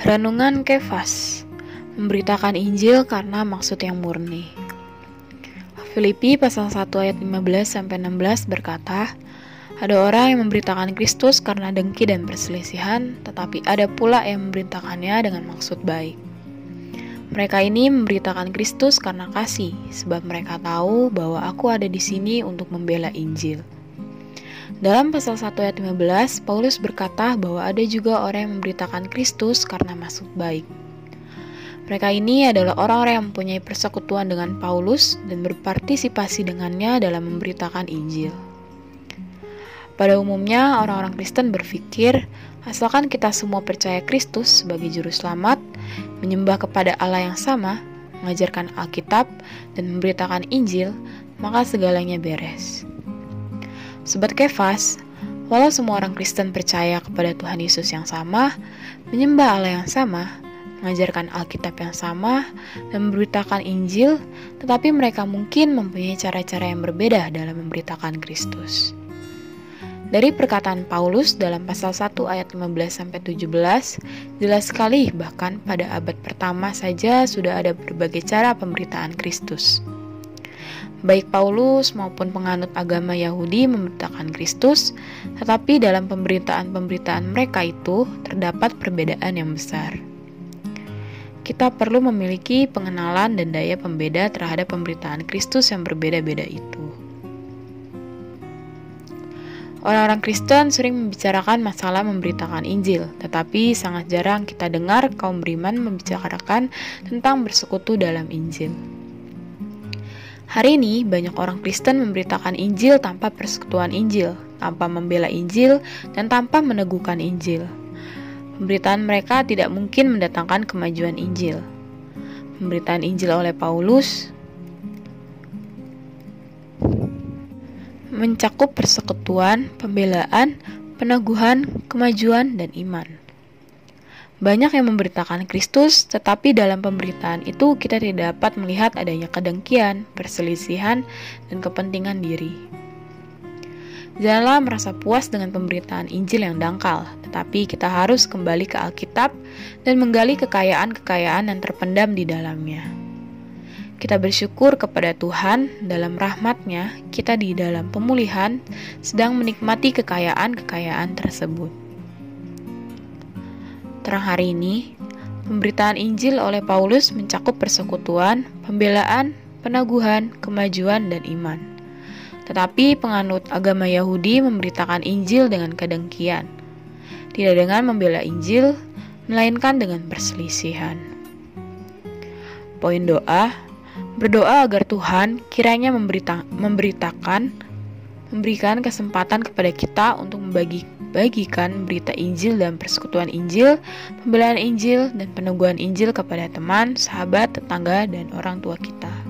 Renungan Kefas Memberitakan Injil karena maksud yang murni Filipi pasal 1 ayat 15 sampai 16 berkata, ada orang yang memberitakan Kristus karena dengki dan perselisihan, tetapi ada pula yang memberitakannya dengan maksud baik. Mereka ini memberitakan Kristus karena kasih, sebab mereka tahu bahwa aku ada di sini untuk membela Injil. Dalam pasal 1 ayat 15, Paulus berkata bahwa ada juga orang yang memberitakan Kristus karena maksud baik. Mereka ini adalah orang-orang yang mempunyai persekutuan dengan Paulus dan berpartisipasi dengannya dalam memberitakan Injil. Pada umumnya, orang-orang Kristen berpikir, asalkan kita semua percaya Kristus sebagai juru selamat, menyembah kepada Allah yang sama, mengajarkan Alkitab, dan memberitakan Injil, maka segalanya beres. Sobat Kefas, walau semua orang Kristen percaya kepada Tuhan Yesus yang sama, menyembah Allah yang sama, mengajarkan Alkitab yang sama, dan memberitakan Injil, tetapi mereka mungkin mempunyai cara-cara yang berbeda dalam memberitakan Kristus. Dari perkataan Paulus dalam pasal 1 ayat 15-17, jelas sekali bahkan pada abad pertama saja sudah ada berbagai cara pemberitaan Kristus. Baik Paulus maupun penganut agama Yahudi memberitakan Kristus, tetapi dalam pemberitaan-pemberitaan mereka itu terdapat perbedaan yang besar. Kita perlu memiliki pengenalan dan daya pembeda terhadap pemberitaan Kristus yang berbeda-beda itu. Orang-orang Kristen sering membicarakan masalah memberitakan Injil, tetapi sangat jarang kita dengar kaum beriman membicarakan tentang bersekutu dalam Injil. Hari ini, banyak orang Kristen memberitakan Injil tanpa persekutuan Injil, tanpa membela Injil, dan tanpa meneguhkan Injil. Pemberitaan mereka tidak mungkin mendatangkan kemajuan Injil. Pemberitaan Injil oleh Paulus mencakup persekutuan, pembelaan, peneguhan, kemajuan, dan iman. Banyak yang memberitakan Kristus, tetapi dalam pemberitaan itu kita tidak dapat melihat adanya kedengkian, perselisihan, dan kepentingan diri. Janganlah merasa puas dengan pemberitaan Injil yang dangkal, tetapi kita harus kembali ke Alkitab dan menggali kekayaan-kekayaan yang terpendam di dalamnya. Kita bersyukur kepada Tuhan dalam rahmatnya, kita di dalam pemulihan sedang menikmati kekayaan-kekayaan tersebut. Terang hari ini, pemberitaan Injil oleh Paulus mencakup persekutuan, pembelaan, peneguhan, kemajuan, dan iman. Tetapi penganut agama Yahudi memberitakan Injil dengan kedengkian, tidak dengan membela Injil, melainkan dengan perselisihan. Poin doa, berdoa agar Tuhan kiranya memberita memberitakan, memberikan kesempatan kepada kita untuk membagi bagikan berita Injil dan persekutuan Injil, pembelaan Injil, dan peneguhan Injil kepada teman, sahabat, tetangga, dan orang tua kita.